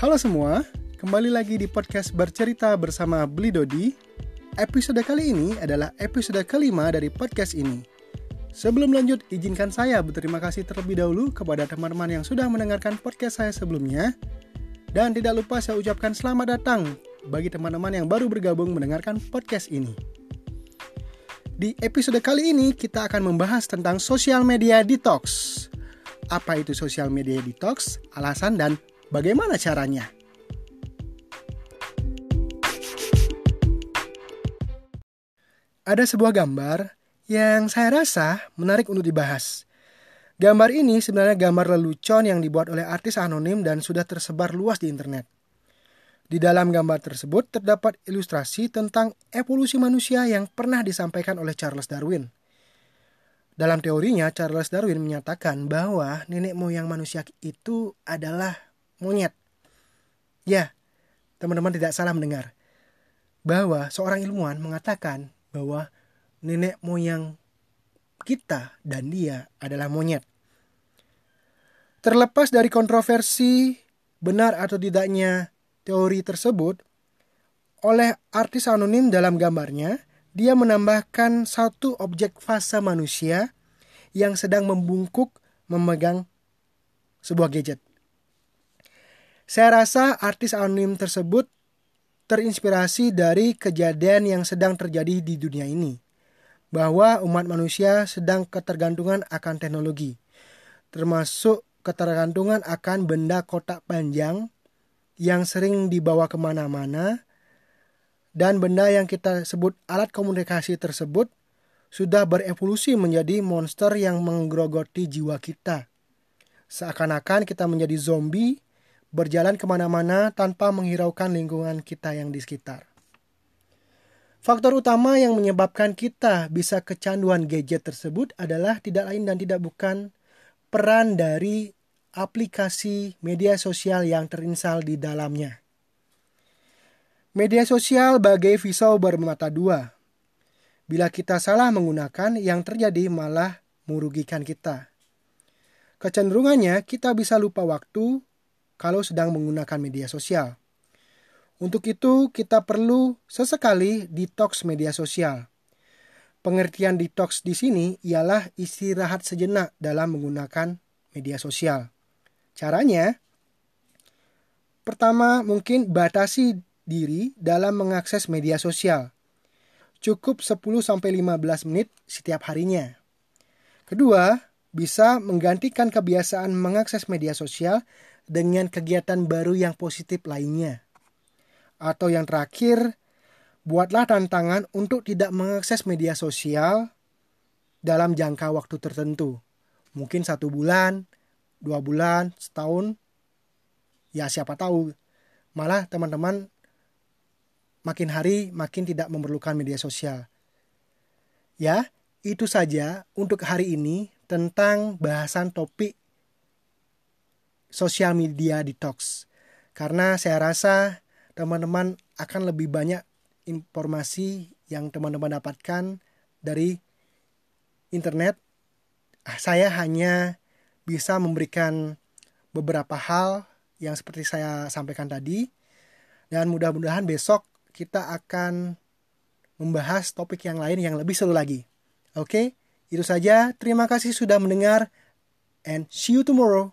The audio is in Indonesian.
Halo semua, kembali lagi di podcast bercerita bersama Beli Dodi. Episode kali ini adalah episode kelima dari podcast ini. Sebelum lanjut, izinkan saya berterima kasih terlebih dahulu kepada teman-teman yang sudah mendengarkan podcast saya sebelumnya. Dan tidak lupa saya ucapkan selamat datang bagi teman-teman yang baru bergabung mendengarkan podcast ini. Di episode kali ini kita akan membahas tentang sosial media detox. Apa itu sosial media detox, alasan dan Bagaimana caranya? Ada sebuah gambar yang saya rasa menarik untuk dibahas. Gambar ini sebenarnya gambar lelucon yang dibuat oleh artis anonim dan sudah tersebar luas di internet. Di dalam gambar tersebut terdapat ilustrasi tentang evolusi manusia yang pernah disampaikan oleh Charles Darwin. Dalam teorinya, Charles Darwin menyatakan bahwa nenek moyang manusia itu adalah monyet. Ya, teman-teman tidak salah mendengar. Bahwa seorang ilmuwan mengatakan bahwa nenek moyang kita dan dia adalah monyet. Terlepas dari kontroversi benar atau tidaknya teori tersebut, oleh artis anonim dalam gambarnya, dia menambahkan satu objek fase manusia yang sedang membungkuk memegang sebuah gadget. Saya rasa artis anonim tersebut terinspirasi dari kejadian yang sedang terjadi di dunia ini. Bahwa umat manusia sedang ketergantungan akan teknologi. Termasuk ketergantungan akan benda kotak panjang yang sering dibawa ke mana-mana. Dan benda yang kita sebut alat komunikasi tersebut sudah berevolusi menjadi monster yang menggerogoti jiwa kita. Seakan-akan kita menjadi zombie berjalan ke mana-mana tanpa menghiraukan lingkungan kita yang di sekitar. Faktor utama yang menyebabkan kita bisa kecanduan gadget tersebut adalah tidak lain dan tidak bukan peran dari aplikasi media sosial yang terinstal di dalamnya. Media sosial bagai pisau bermata dua. Bila kita salah menggunakan, yang terjadi malah merugikan kita. Kecenderungannya, kita bisa lupa waktu, kalau sedang menggunakan media sosial. Untuk itu, kita perlu sesekali detox media sosial. Pengertian detox di sini ialah istirahat sejenak dalam menggunakan media sosial. Caranya, pertama mungkin batasi diri dalam mengakses media sosial. Cukup 10-15 menit setiap harinya. Kedua, bisa menggantikan kebiasaan mengakses media sosial dengan kegiatan baru yang positif lainnya. Atau yang terakhir, buatlah tantangan untuk tidak mengakses media sosial dalam jangka waktu tertentu. Mungkin satu bulan, dua bulan, setahun, ya siapa tahu. Malah teman-teman makin hari makin tidak memerlukan media sosial. Ya, itu saja untuk hari ini tentang bahasan topik sosial media detox. Karena saya rasa teman-teman akan lebih banyak informasi yang teman-teman dapatkan dari internet. Ah, saya hanya bisa memberikan beberapa hal yang seperti saya sampaikan tadi. Dan mudah-mudahan besok kita akan membahas topik yang lain yang lebih seru lagi. Oke, itu saja. Terima kasih sudah mendengar and see you tomorrow.